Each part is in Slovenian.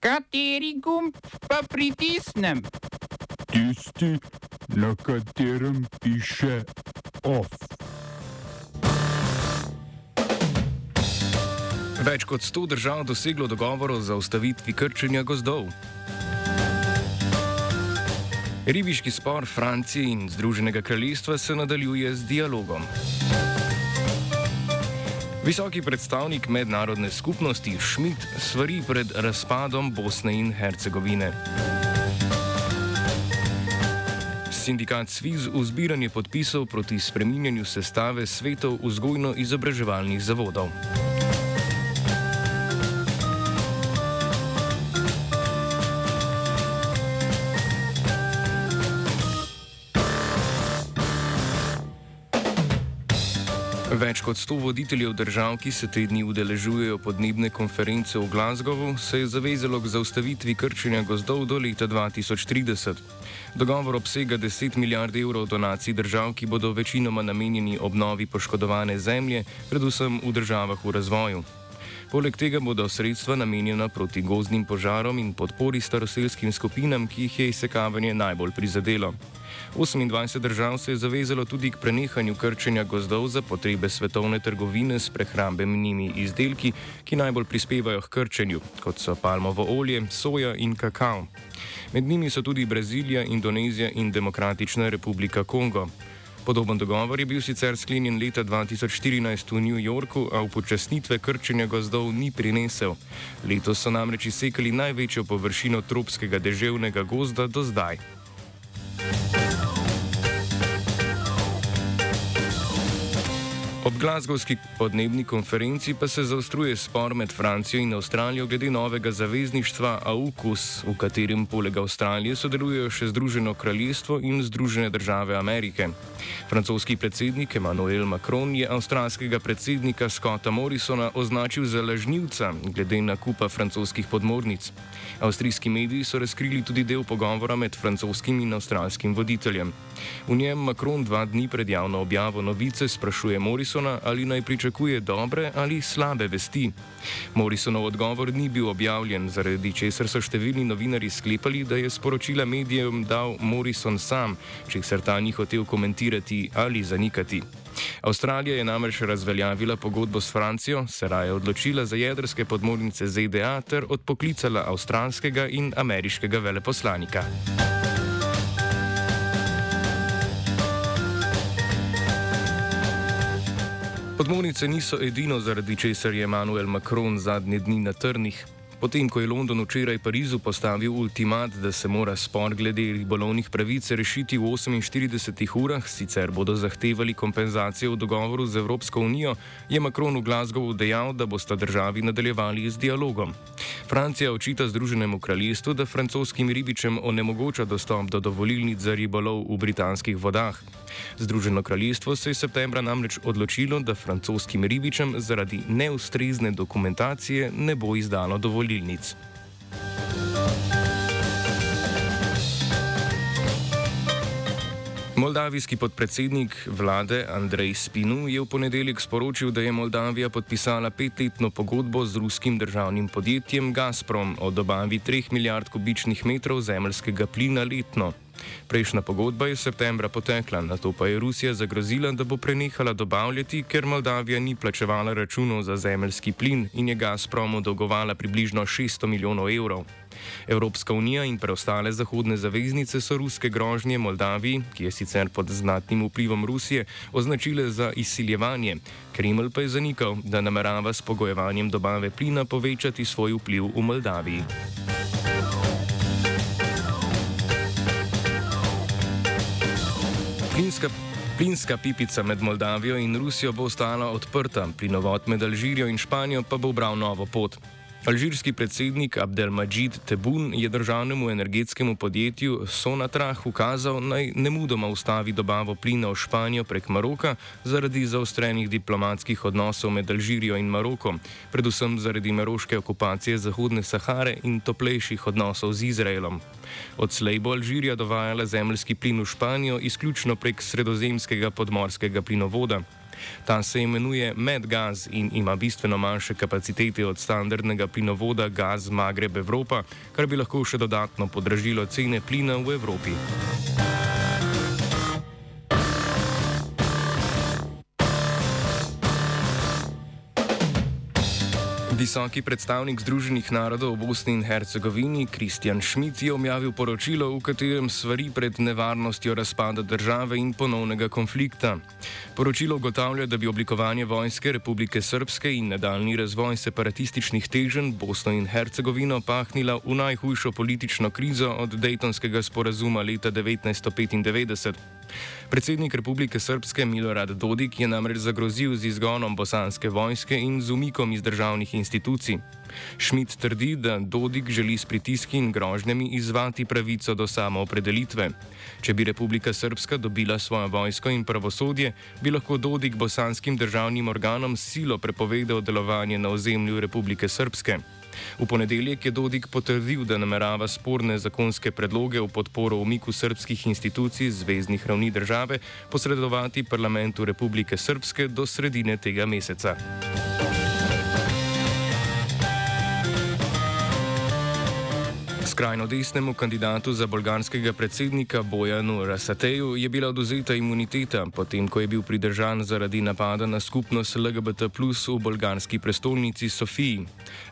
Kateri gumb pa pritisnem? Tisti, na katerem piše OF. Več kot 100 držav doseglo dogovor o zaustavitvi krčenja gozdov. Ribiški spor Francije in Združenega kraljestva se nadaljuje z dialogom. Visoki predstavnik mednarodne skupnosti Schmidt svari pred razpadom Bosne in Hercegovine. Sindikat Sviz v zbiranje podpisov proti spreminjanju sestave svetov vzgojno-izobraževalnih zavodov. Kot 100 voditeljev držav, ki se te dni udeležujejo podnebne konference v Glasgowu, se je zavezalo k zaustavitvi krčenja gozdov do leta 2030. Dogovor obsega 10 milijard evrov donacij držav, ki bodo večinoma namenjeni obnovi poškodovane zemlje, predvsem v državah v razvoju. Poleg tega bodo sredstva namenjena proti gozdnim požarom in podpori staroselskim skupinam, ki jih je izsekavanje najbolj prizadelo. 28 držav se je zavezalo tudi k prenehanju krčenja gozdov za potrebe svetovne trgovine s prehrambenimi izdelki, ki najbolj prispevajo k krčenju, kot so palmovo olje, soja in kakao. Med njimi so tudi Brazilija, Indonezija in Demokratična republika Kongo. Podoben dogovor je bil sicer sklenjen leta 2014 v New Yorku, a upočasnitve krčenja gozdov ni prinesel. Letos so namreč izsekali največjo površino tropskega deževnega gozda do zdaj. Ob glasgovski podnebni konferenci pa se zaostruje spor med Francijo in Avstralijo glede novega zavezništva AUKUS, v katerem poleg Avstralije sodelujejo še Združeno kraljestvo in Združene države Amerike. Francoski predsednik Emmanuel Macron je avstralskega predsednika Scotta Morrisona označil za lažnivca glede nakupa francoskih podmornic. Avstrijski mediji so razkrili tudi del pogovora med francoskim in avstralskim voditeljem. V njem Macron dva dni pred javno objavo novice sprašuje Morrisona, ali naj pričakuje dobre ali slabe vesti. Morrisonov odgovor ni bil objavljen, zaradi česar so številni novinari sklepali, da je sporočila medijem dal Morrison sam, če se ta ni hotel komentirati ali zanikati. Avstralija je namreč razveljavila pogodbo s Francijo, se raje odločila za jedrske podmornice ZDA ter odpoklicala avstralskega in ameriškega veleposlanika. Podmornice niso edino, zaradi česar je Emmanuel Macron zadnje dni na trnih. Potem, ko je London včeraj Parizu postavil ultimat, da se mora spor glede ribolovnih pravic rešiti v 48 urah, sicer bodo zahtevali kompenzacijo v dogovoru z Evropsko unijo, je Macron v Glasgowu dejal, da bosta državi nadaljevali z dialogom. Francija očita Združenemu kraljestvu, da francoskim ribičem onemogoča dostop do dovolilnic za ribolov v britanskih vodah. Združeno kraljestvo se je septembra namreč odločilo, da francoskim ribičem zaradi neustrezne dokumentacije ne bo izdalo dovolilnic. Moldavijski podpredsednik vlade Andrej Spinu je v ponedeljek sporočil, da je Moldavija podpisala petletno pogodbo z ruskim državnim podjetjem Gazprom o dobavi 3 milijard kubičnih metrov zemljskega plina letno. Prejšnja pogodba je septembra potekla, na to pa je Rusija zagrozila, da bo prenehala dobavljati, ker Moldavija ni plačevala računov za zemljski plin in je Gazpromu dolgovala približno 600 milijonov evrov. Evropska unija in preostale zahodne zaveznice so ruske grožnje Moldaviji, ki je sicer pod znatnim vplivom Rusije, označile za izsiljevanje. Kreml pa je zanikal, da namerava s pogojevanjem dobave plina povečati svoj vpliv v Moldaviji. Plinska, plinska pipica med Moldavijo in Rusijo bo ostala odprta, plinovod med Alžirijo in Španijo pa bo obral novo pot. Alžirski predsednik Abdelmajid Tebun je državnemu energetskemu podjetju Sonatrah ukazal naj ne mudoma ustavi dobavo plina v Španijo prek Maroka zaradi zaostrenih diplomatskih odnosov med Alžirijo in Marokom, predvsem zaradi maroške okupacije Zahodne Sahare in toplejših odnosov z Izraelom. Odslej bo Alžirija dovajala zemljski plin v Španijo izključno prek sredozemskega podmorskega plinovoda. Ta se imenuje Medgaz in ima bistveno manjše kapacitete od standardnega plinovoda Gaz Magreb Evropa, kar bi lahko še dodatno podražilo cene plina v Evropi. Visoki predstavnik Združenih narodov v Bosni in Hercegovini Kristjan Schmidt je objavil poročilo, v katerem svari pred nevarnostjo razpada države in ponovnega konflikta. Poročilo ugotavlja, da bi oblikovanje vojske Republike Srpske in nadaljni razvoj separatističnih teženj Bosno in Hercegovino pahnila v najhujšo politično krizo od Daytonskega sporazuma leta 1995. Predsednik Republike Srpske Milorad Dodik je namreč zagrozil z izgonom bosanske vojske in z umikom iz državnih institucij. Schmidt trdi, da Dodik želi s pritiski in grožnjami izvati pravico do samoopredelitve. Če bi Republika Srpska dobila svojo vojsko in pravosodje, bi lahko Dodik bosanskim državnim organom silo prepovedal delovanje na ozemlju Republike Srpske. V ponedeljek je Dodik potrdil, da namerava sporne zakonske predloge v podporo umiku srpskih institucij zvezdnih ravni države posredovati parlamentu Republike Srpske do sredine tega meseca. Skrajno desnemu kandidatu za bolgarskega predsednika Bojanu Rasateju je bila oduzeta imuniteta, potem ko je bil pridržan zaradi napada na skupnost LGBT plus v bolgarski prestolnici Sofiji.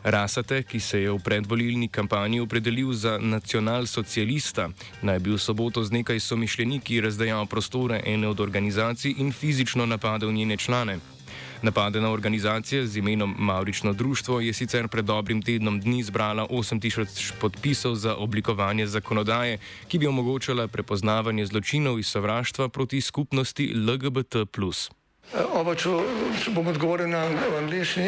Rasate, ki se je v predvolilni kampanji opredelil za nacionalsocialista, naj bi v soboto z nekaj somišljeniki razdajal prostore ene od organizacij in fizično napadel njene člane. Napadena organizacija z imenom Maurično društvo je sicer pred dobrim tednom dni zbrala 8000 podpisov za oblikovanje zakonodaje, ki bi omogočala prepoznavanje zločinov iz sovraštva proti skupnosti LGBT. Oba, če bom odgovoril na angliški.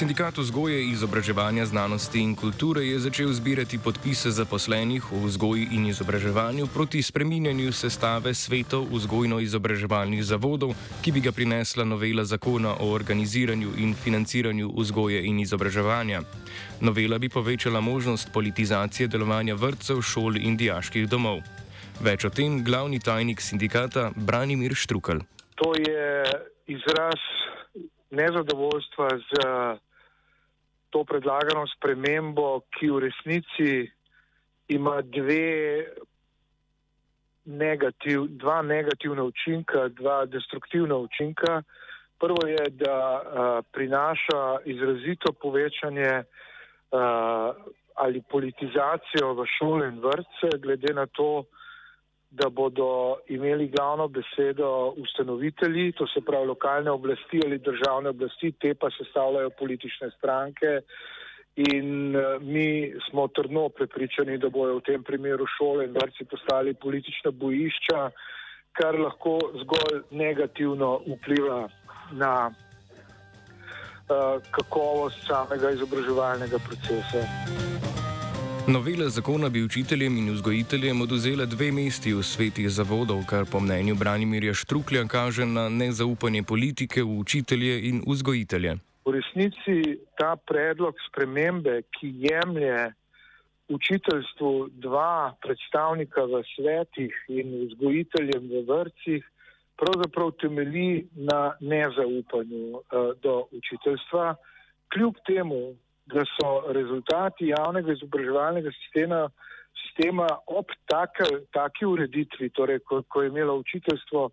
Sindikat vzgoje, izobraževanja, znanosti in kulture je začel zbirati podpise zaposlenih v vzgoji in izobraževanju proti spreminjanju sestave svetov vzgojno-izobraževalnih zavodov, ki bi ga prinesla novela zakona o organiziranju in financiranju vzgoje in izobraževanja. Novela bi povečala možnost politizacije delovanja vrtcev, šol in dijaških domov. Več o tem glavni tajnik sindikata Branimir Štrukal. To je izraz nezadovoljstva z to predlagano spremembo, ki v resnici ima dve negativ, dva negativna učinka, dva destruktivna učinka. Prvo je, da uh, prinaša izrazito povečanje uh, ali politizacijo v šole in vrtce, glede na to, da bodo imeli glavno besedo ustanovitelji, to se pravi lokalne oblasti ali državne oblasti, te pa sestavljajo politične stranke. In eh, mi smo trdno prepričani, da bojo v tem primeru šole in vrci postali politična bojišča, kar lahko zgolj negativno vpliva na uh, kakovost samega izobraževalnega procesa. Novela zakona bi učiteljem in vzgojiteljem oduzela dve mesti v svetih zavodov, kar po mnenju Branimirja Štruklja kaže na nezaupanje politike v učitelje in vzgojitelje. V resnici ta predlog spremembe, ki jemlje učiteljstvu dva predstavnika v svetih in vzgojiteljem v vrcih, pravzaprav temelji na nezaupanju uh, do učiteljstva. Kljub temu, da so rezultati javnega izobraževalnega sistema, sistema ob take, taki ureditvi, torej ko, ko je imelo učiteljstvo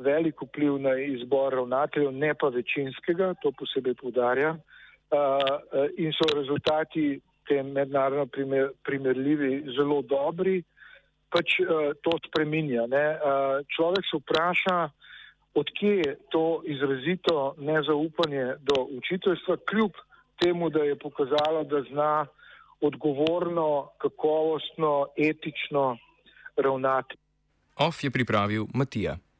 velik vpliv na izbor ravnateljev, ne pa večinskega, to posebej povdarja, uh, in so rezultati te mednarodno primer, primerljivi zelo dobri, pač uh, to spreminja. Uh, človek se vpraša, odkje je to izrazito nezaupanje do učiteljstva, kljub temu, da je pokazala, da zna odgovorno, kakovostno, etično ravnati. OF je pripravil Matija.